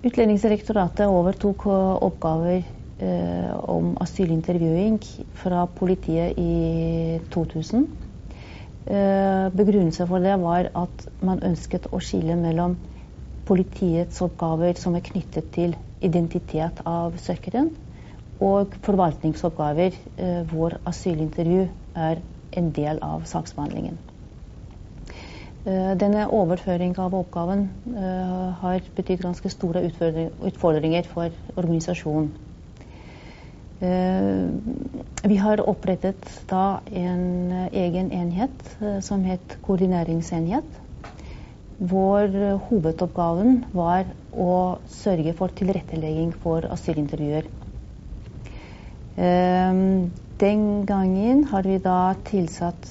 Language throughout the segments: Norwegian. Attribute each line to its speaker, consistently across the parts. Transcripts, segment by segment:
Speaker 1: Utlendingsdirektoratet overtok oppgaver eh, om asylintervjuing fra politiet i 2000. Eh, begrunnelsen for det var at man ønsket å skille mellom politiets oppgaver som er knyttet til identitet av søkeren, og forvaltningsoppgaver eh, hvor asylintervju er en del av saksbehandlingen. Eh, denne overføring av oppgaven eh, har betydd ganske store utfordringer for organisasjonen. Eh, vi har opprettet da en egen enhet som het koordineringsenhet. Vår hovedoppgaven var å sørge for tilrettelegging for asylintervjuer. Den gangen har vi da tilsatt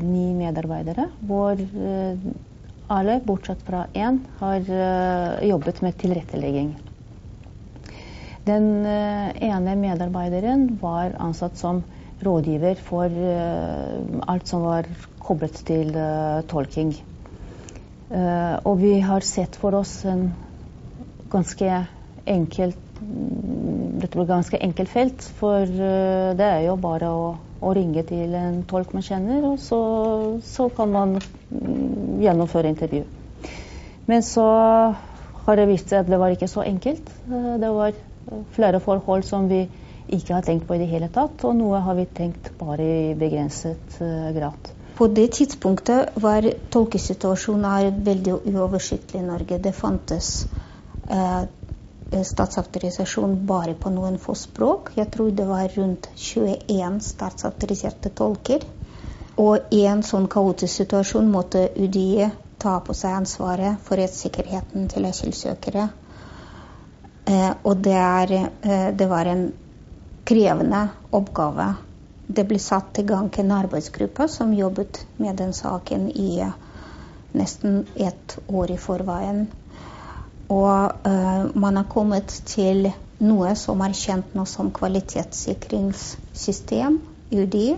Speaker 1: ni medarbeidere, hvor alle, bortsett fra én, har jobbet med tilrettelegging. Den eh, ene medarbeideren var ansatt som rådgiver for eh, alt som var koblet til eh, tolking. Og vi har sett for oss en ganske enkelt dette blir ganske enkelt felt, for det er jo bare å, å ringe til en tolk man kjenner, og så, så, kan man mm, gjennomføre intervju. Men så har det vist seg at det var ikke så enkelt. Det var flere forhold som vi ikke har tenkt på i det hele tatt, og noe har vi tenkt bare i begrenset grad.
Speaker 2: På det tidspunktet var tolkesituasjonen veldig uoversiktlig i Norge. Det fantes uh, statsautorisasjon bare på noen få språk. Jeg tror det var rundt 21 statsautoriserte tolker. Og i en sånn kaotisk situasjon måtte UDI ta på seg ansvaret for rettssikkerheten til asylsøkere. Eh, og det, er, eh, det, var en krevende oppgave. Det ble satt i gang en arbeidsgruppe som jobbet med den saken i eh, nesten ett år i forveien. Og uh, man har kommet til noe som er kjent nå som kvalitetssikringssystem, UDI,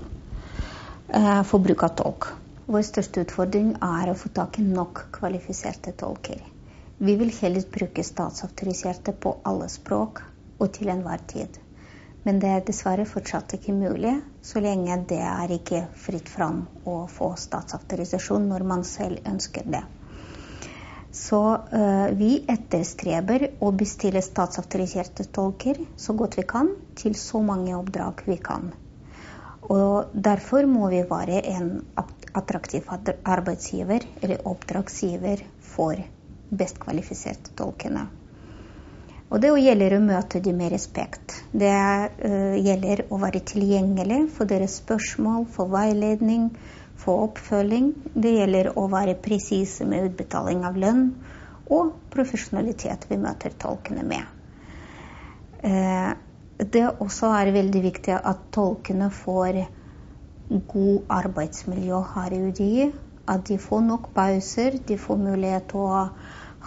Speaker 2: uh, for bruk av tolk. Vår største utfordring er å få tak i nok kvalifiserte tolker. Vi vil helst bruke statsautoriserte på alle språk og til enhver tid. Men det er dessverre fortsatt ikke mulig så lenge det er ikke fritt fram å få statsautorisasjon når man selv ønsker det. Så uh, vi etterstreber å bestille statsautoriserte tolker så godt vi kan til så mange oppdrag vi kan. Og derfor må vi være en attraktiv arbeidsgiver eller oppdragsgiver for best kvalifiserte tolkene. Og det gjelder å møte dem med respekt. Det uh, gjelder å være tilgjengelig for deres spørsmål, for veiledning, for oppfølging. Det gjelder å være presise med utbetaling av lønn og profesjonalitet vi møter tolkene med. Uh, det også er veldig viktig at tolkene får god arbeidsmiljø her i UDI. At de får nok pauser, de får mulighet til å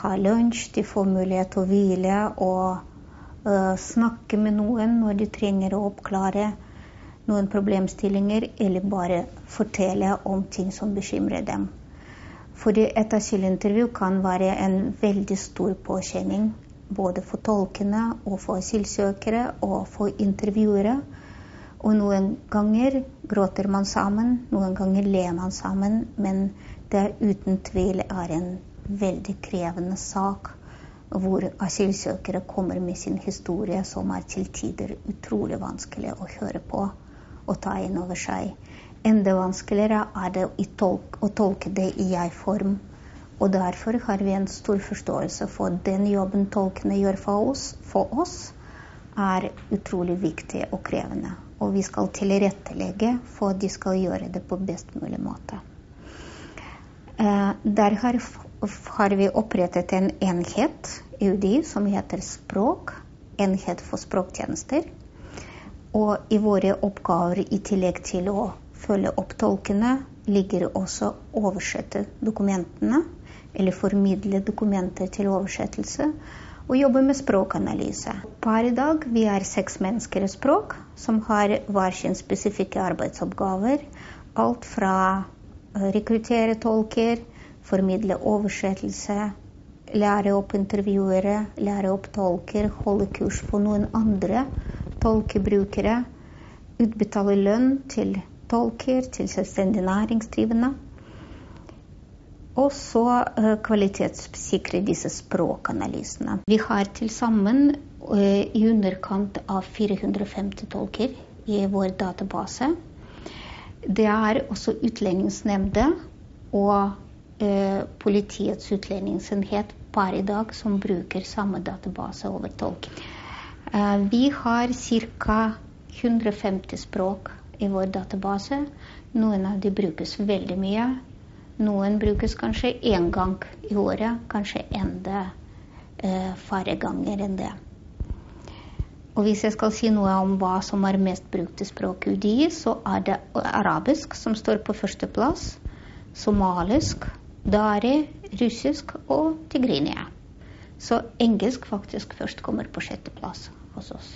Speaker 2: ha lunsj, de får mulighet til å hvile og uh, snakke med noen når de trenger å oppklare noen problemstillinger, eller bare fortelle om ting som bekymrer dem. Fordi et asylintervju kan være en veldig stor påkjenning både for tolkene og for asylsøkere og for intervjuere. Og noen ganger gråter man sammen, noen ganger ler man sammen, men det uten tvil er en veldig krevende sak hvor asylsøkere kommer med sin historie som er til tider utrolig vanskelig å høre på og ta inn over seg. Enda vanskeligere er det tolk, å tolke det i jeg-form. Og derfor har vi en stor forståelse for den jobben tolkene gjør for oss, for oss er utrolig viktig og krevende. Og vi skal tilrettelegge for at de skal gjøre det på best mulig måte. Eh, der har har vi opprettet en enhet i UDI som heter Språk. Enhet for språktjenester. Og i våre oppgaver, i tillegg til å følge opp tolkene, ligger også å oversette dokumentene, eller formidle dokumenter til oversettelse, og jobbe med språkanalyse. Per i dag vi er seks mennesker i språk som har hver sin spesifikke arbeidsoppgaver. Alt fra rekruttere tolker, formidle oversettelse, lære opp intervjuere, lære opp tolker, holde kurs for noen andre tolkebrukere, utbetale lønn til tolker, til selvstendig næringsdrivende. Og så uh, kvalitetssikre disse språkanalysene. Vi har til sammen uh, i underkant av 450 tolker i vår database. Det er også Utlendingsnemnda og uh, Politiets utlendingsenhet per i dag som bruker samme database over tolk. Vi har ca. 150 språk i vår database. Noen av de brukes veldig mye. Noen brukes kanskje én gang i året, kanskje enda eh, færre ganger enn det. Og hvis jeg skal si noe om hva som er mest brukte språk i UDI, så er det arabisk som står på førsteplass, somalisk, dari, russisk og tigrinia. Så engelsk faktisk først kommer på sjetteplass hos oss.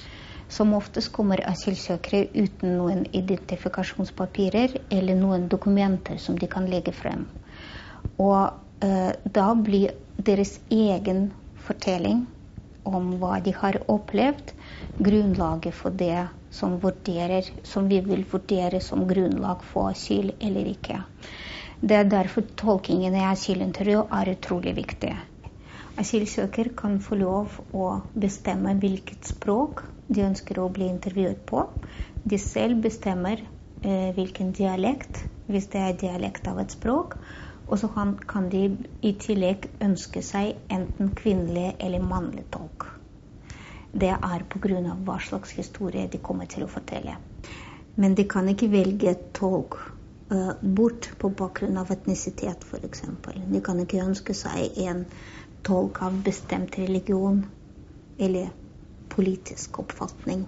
Speaker 2: Som oftest kommer asylsøkere uten noen identifikasjonspapirer eller noen dokumenter som de kan legge frem. Og eh, da blir deres egen fortelling om hva de har opplevd, grunnlaget for det som, vurderer, som vi vil vurdere som grunnlag for asyl eller ikke. Det er derfor tolkingen i asylintervju er utrolig viktig. Asylsøker kan få lov å bestemme hvilket språk de ønsker å bli intervjuet på. De selv bestemmer eh, hvilken dialekt, hvis det er dialekt av et språk. Og så kan, kan de i tillegg ønske seg enten kvinnelig eller mannlig tolk. Det er pga. hva slags historie de kommer til å fortelle. Men de kan ikke velge tolk eh, bort på bakgrunn av etnisitet, f.eks. De kan ikke ønske seg en tolk av bestemt religion eller politisk oppfatning.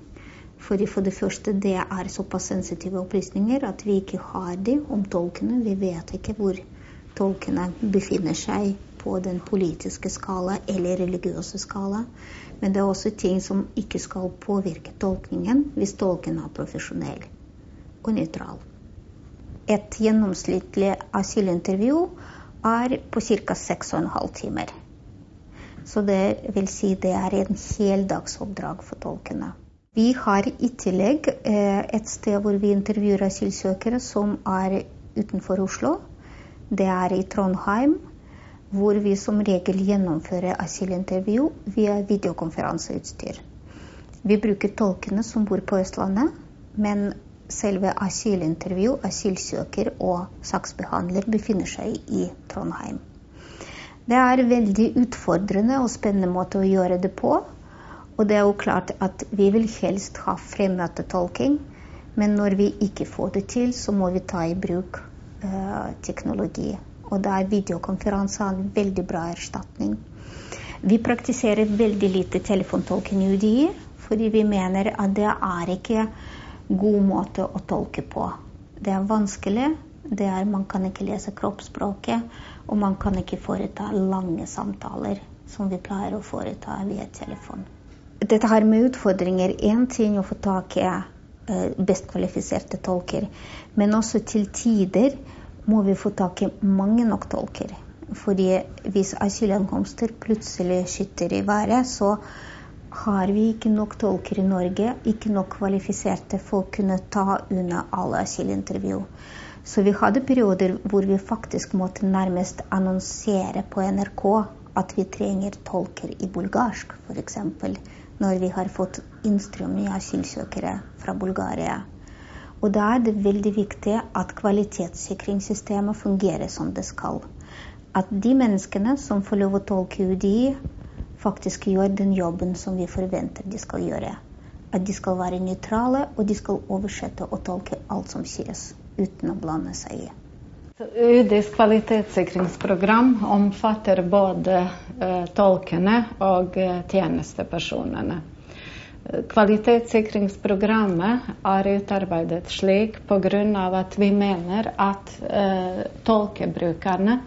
Speaker 2: Fordi for det første, det er såpass sensitive opplysninger at vi ikke har de om tolkene. Vi vet ikke hvor tolkene befinner seg på den politiske skala eller religiøse skala. Men det er også ting som ikke skal påvirke tolkningen hvis tolken er profesjonell og nøytral. Et gjennomsnittlig asylintervju er på ca. 6,5 timer. Så det vil si det er en heldagsoppdrag for tolkene. Vi har i tillegg eh, et sted hvor vi intervjuer asylsøkere som er utenfor Oslo. Det er i Trondheim, hvor vi som regel gjennomfører asylintervju via videokonferanseutstyr. Vi bruker tolkene som bor på Østlandet, men selve asylintervju, asylsøker og saksbehandler befinner seg i Trondheim. Det er veldig utfordrende og spennende måte å gjøre det på. Og det er jo klart at vi vil helst ha fremmøtetolking, men når vi ikke får det til, så må vi ta i bruk eh, teknologi. Og da er videokonferanse en veldig bra erstatning. Vi praktiserer veldig lite telefontolking i UDI, fordi vi mener at det er ikke god måte å tolke på. Det er vanskelig. Det er, man kan ikke lese kroppsspråket. Og man kan ikke foreta lange samtaler som vi pleier å foreta via telefon. Dette har med utfordringer én ting å få tak i eh, best kvalifiserte tolker, men også til tider må vi få tak i mange nok tolker. Fordi hvis asylankomster plutselig skyter i været, så har vi ikke nok tolker i Norge, ikke nok kvalifiserte for å kunne ta unna alle asylintervju. Så vi hadde perioder hvor vi faktisk måtte nærmest annonsere på NRK at vi trenger tolker i bulgarsk, f.eks. Når vi har fått innstrømming av asylsøkere fra Bulgaria. Og da er det veldig viktig at kvalitetssikringssystemet fungerer som det skal. At de menneskene som får lov å tolke UDI, faktisk gjør den jobben som vi forventer de skal gjøre. At de skal være nøytrale, og de skal oversette og tolke alt som sies uten å blande seg i.
Speaker 3: UDIs kvalitetssikringsprogram omfatter både uh, tolkene og uh, tjenestepersonene. Kvalitetssikringsprogrammet er utarbeidet slik pga. at vi mener at uh, tolkebrukerne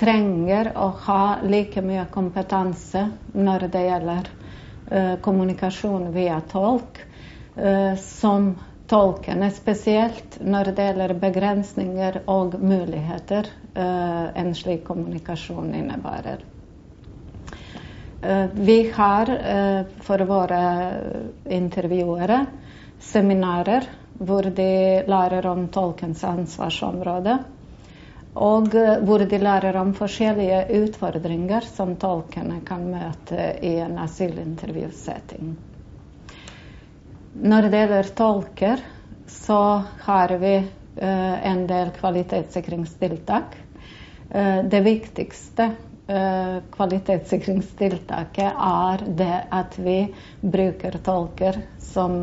Speaker 3: trenger å ha like mye kompetanse når det gjelder kommunikasjon via tolk, som tolkene, spesielt når det gjelder begrensninger og muligheter uh, en slik kommunikasjon innebærer. Vi har for våre intervjuere seminarer hvor de lærer om tolkens ansvarsområde. Og hvor de lærer om forskjellige utfordringer som tolkene kan møte i en asylintervjusetting. Når det gjelder tolker, så har vi eh, en del kvalitetssikringstiltak. Eh, det viktigste eh, kvalitetssikringstiltaket er det at vi bruker tolker som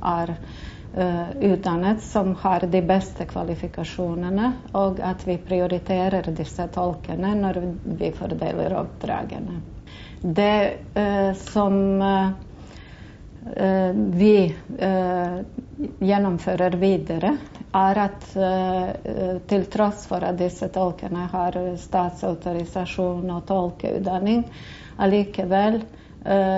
Speaker 3: er utdannet, som har de beste kvalifikasjonene, og at vi prioriterer disse tolkene når vi fordeler oppdragene. Det som vi eh, gjennomfører videre, er at eh, til tross for at disse tolkene har statsautorisasjon og tolkeutdanning, allikevel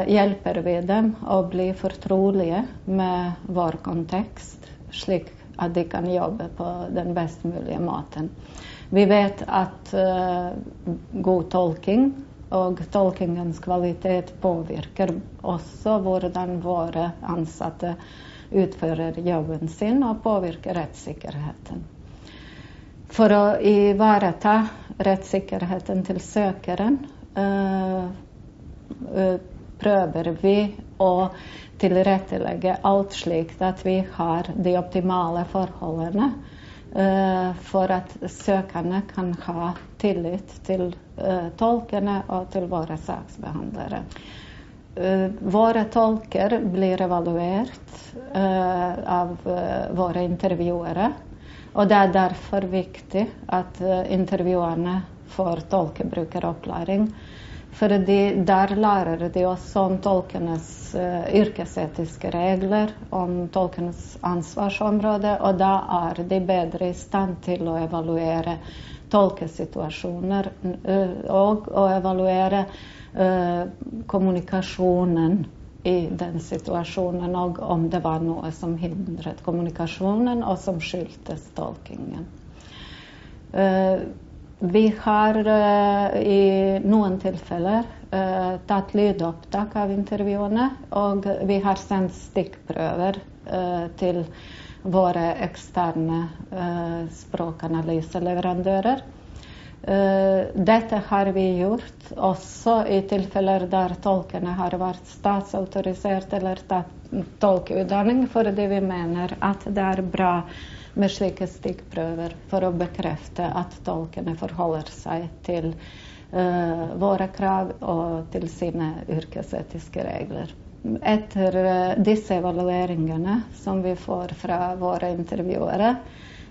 Speaker 3: hjelper vi dem å bli fortrolige med vår kontekst, slik at de kan jobbe på den best mulige måten. Vi vet at god tolking og tolkingens kvalitet påvirker også hvordan våre ansatte utfører jobben sin, og påvirker rettssikkerheten. For å ivareta rettssikkerheten til søkeren øh, prøver vi å tilrettelegge alt slik at vi har de optimale forholdene Eh, for at søkerne kan ha tillit til eh, tolkene og til våre saksbehandlere. Eh, våre tolker blir evaluert av våre intervjuere. Og det er derfor viktig at intervjuerne får tolkebrukeropplæring. Fordi der lærer de også om tolkenes yrkesetiske regler, om tolkenes ansvarsområde, og da er de bedre i stand til å evaluere tolkesituasjoner situasjoner og å evaluere uh, kommunikasjonen i den situasjonen, og om det var noe som hindret kommunikasjonen, og som skyldtes tolkingen. Vi har i noen tilfeller tatt lydopptak av intervjuene, og vi har sendt stikkprøver til våre eksterne språkanalyseleverandører. Dette har vi gjort også i tilfeller der tolkene har vært statsautorisert eller tatt tolkeutdanning, fordi vi mener at det er bra med slike stikkprøver for å bekrefte at tolkene forholder seg til uh, våre krav og til sine yrkesetiske regler. Etter uh, disse evalueringene som vi får fra våre intervjuere,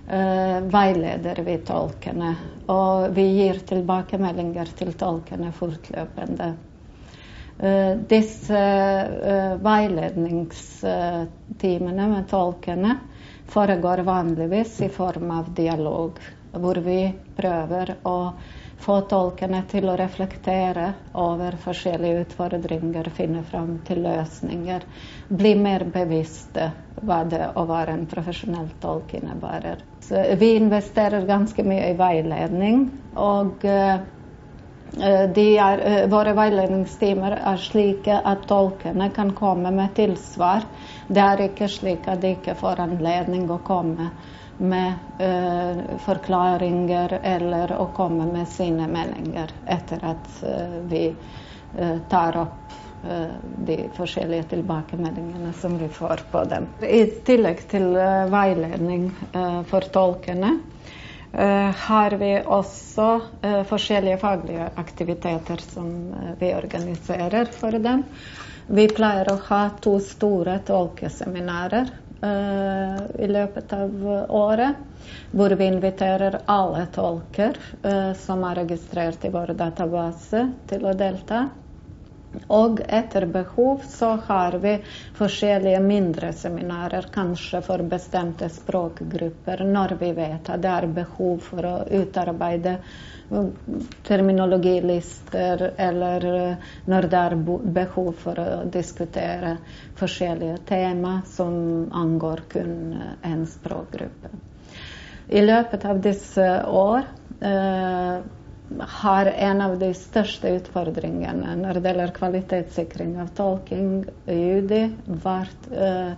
Speaker 3: uh, veileder vi tolkene. Og vi gir tilbakemeldinger til tolkene fortløpende. disse veiledningstimene med tolkene foregår vanligvis i form av dialog, hvor vi prøver å få tolkene til å reflektere over forskjellige utfordringer, finne fram til løsninger. Bli mer bevisste hva det å være en profesjonell tolk innebærer. Så vi investerer ganske mye i veiledning. og uh, er, uh, våre veiledningstimer er slike at tolkene kan komme med tilsvar det er ikke slik at de ikke får anledning å komme med uh, forklaringer eller å komme med sine meninger etter at uh, vi uh, tar opp de forskjellige tilbakemeldingene som vi får på dem. I tillegg til veiledning for tolkene har vi også forskjellige faglige aktiviteter som vi organiserer for dem. Vi pleier å ha to store tolkeseminarer i løpet av året. Hvor vi inviterer alle tolker uh, som er registrert i vår database, til å delta. Og etter behov så har vi forskjellige mindre seminarer, kanskje for bestemte språkgrupper, når vi vet at det er behov for å utarbeide terminologilister, eller eh, når det er behov for å diskutere forskjellige tema som angår kun eh, en språkgruppe. I løpet av disse år eh, har en av de største utfordringene når det gjelder kvalitetssikring av tolking i UDI, vært uh,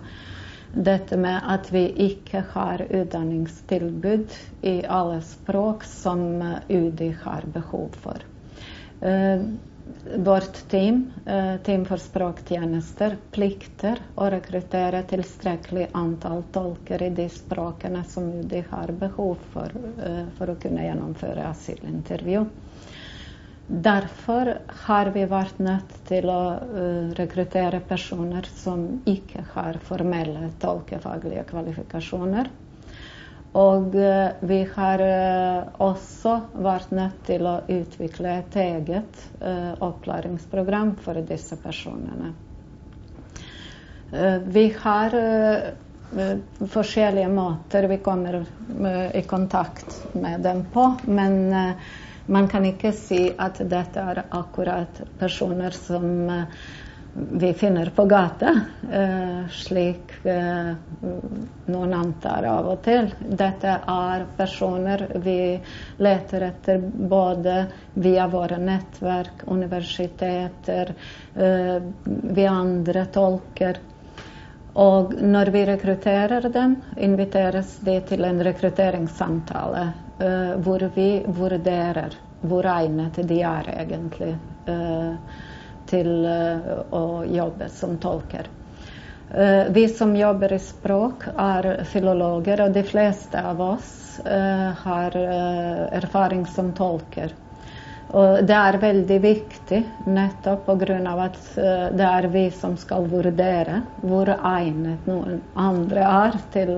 Speaker 3: dette med at vi ikke har utdanningstilbud i alle språk som UDI har behov for. Uh, vårt team, eh, Team for språktjenester, plikter å rekruttere tilstrekkelig antall tolker i de språkene som de har behov for eh, for å kunne gjennomføre asylintervju. Derfor har vi vært nødt til å uh, rekruttere personer som ikke har formelle tolkefaglige kvalifikasjoner. Og eh, vi har eh, også vært nødt til å utvikle et eget eh, opplæringsprogram for disse personene. Vi har forskjellige måter vi kommer i kontakt med dem på, men man kan ikke si at dette er akkurat personer som vi finner på gata, eh, slik eh, noen antar av og til. Dette er personer vi leter etter både via våre nettverk, universiteter, eh, via andre tolker. Og når vi rekrutterer dem, inviteres de til en rekrutteringssamtale hvor vi vurderer hvor egnet de er egentlig til eh, å jobbe som tolker. Eh, vi som jobber i språk, er filologer, og de fleste av oss eh, har erfaring som tolker. Og det er veldig viktig nettopp pga. at det er vi som skal vurdere hvor egnet noen andre er til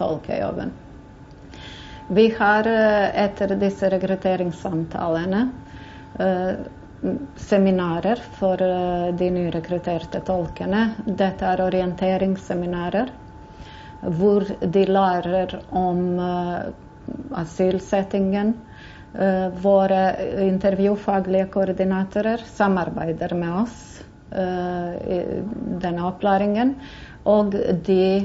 Speaker 3: tolkejobben. Vi har etter disse rekrutteringssamtalene seminarer for eh, de nyrekrutterte tolkene. Dette er orienteringsseminarer hvor de lærer om eh, asylsettingen. Eh, våre intervjufaglige koordinatorer samarbeider med oss i denne opplæringen. Og de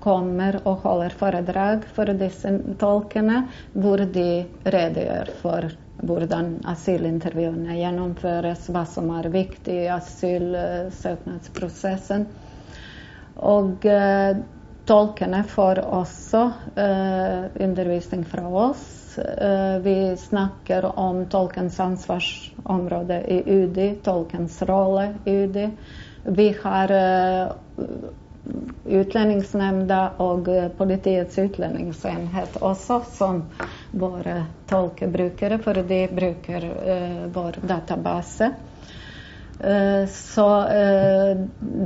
Speaker 3: kommer og holder foredrag for disse tolkene, hvor de redegjør for hvordan asylintervjuene gjennomføres, hva som er viktig i asylsøknadsprosessen. Og eh, tolkene får også eh, undervisning fra oss. Eh, vi snakker om tolkens ansvarsområde i UDI, tolkens rolle i UDI. Vi har eh, Utlendingsnemnda og Politiets utlendingsenhet også som våre tolkebrukere, for de bruker uh, vår database. Uh, så uh,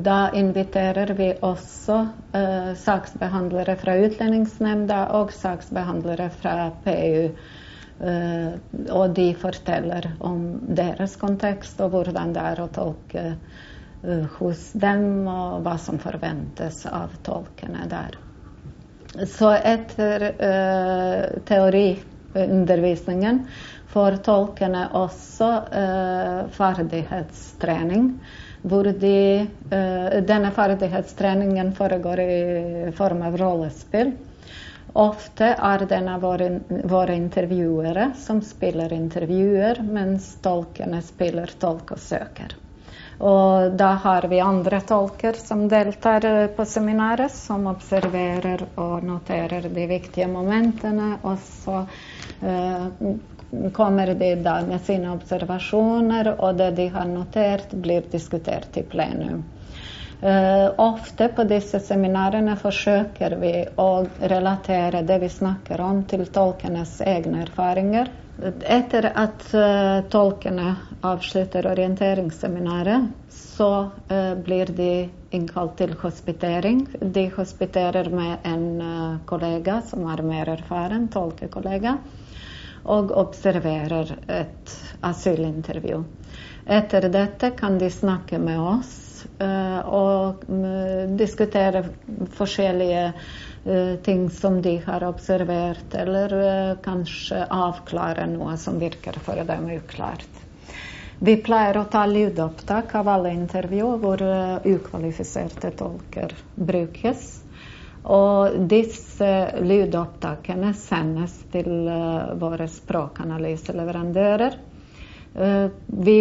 Speaker 3: da inviterer vi også saksbehandlere fra Utlendingsnemnda og saksbehandlere fra PU. og de forteller om deres kontekst og hvordan det er å tolke Eh, hos dem, og hva som forventes av tolkene der. Så etter uh, teoriundervisningen får tolkene også uh, ferdighetstrening. Hvor de, uh, denne ferdighetstreningen foregår i form av rollespill. Ofte er det en av våre, våre intervjuere som spiller intervjuer, mens tolkene spiller tolk og søker. Og da har vi andre tolker som deltar eh, på seminaret, som observerer og noterer de viktige momentene. Og så uh, kommer de da med sine observasjoner, og det de har notert, blir diskutert i plenum. Uh, ofte på disse seminarene forsøker vi å relatere det vi snakker om, til tolkenes egne erfaringer. Etter at uh, tolkene avslutter orienteringsseminaret, så uh, blir de innkalt til hospitering. De hospiterer med en uh, kollega som er mer erfaren, tolkekollega, og observerer et asylintervju. Etter dette kan de snakke med oss og diskutere forskjellige ting som de har observert, eller eh, kanskje avklare noe som virker for dem uklart. Vi pleier å ta lydopptak av alle intervju hvor eh, ukvalifiserte tolker brukes. Og disse lydopptakene sendes til våre språkanalyseleverandører. Vi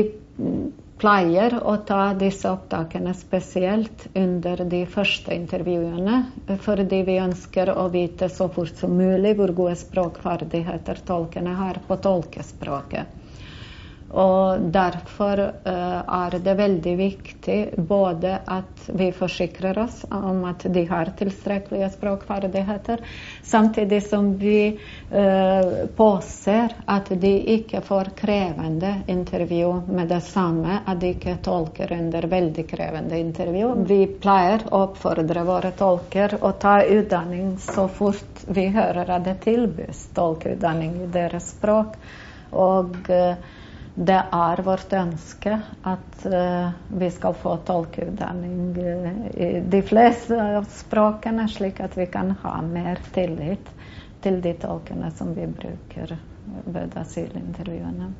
Speaker 3: pleier å ta disse opptakene spesielt under de første intervjuene, fordi vi ønsker å vite så fort som mulig hvor gode språkferdigheter tolkene har på tolkespråket. Og derfor uh, er det veldig viktig både at vi forsikrer oss om at de har tilstrekkelige språkferdigheter, samtidig som vi uh, påser at de ikke får krevende intervju med det samme, at de ikke tolker under veldig krevende intervju. Vi pleier å oppfordre våre tolker å ta utdanning så fort vi hører at det tilbys tolkeutdanning i deres språk. Og uh, det er vårt ønske at uh, vi skal få tolkeutdanning uh, i de fleste språkene, slik at vi kan ha mer tillit til de tolkene som vi bruker ved asylintervjuene.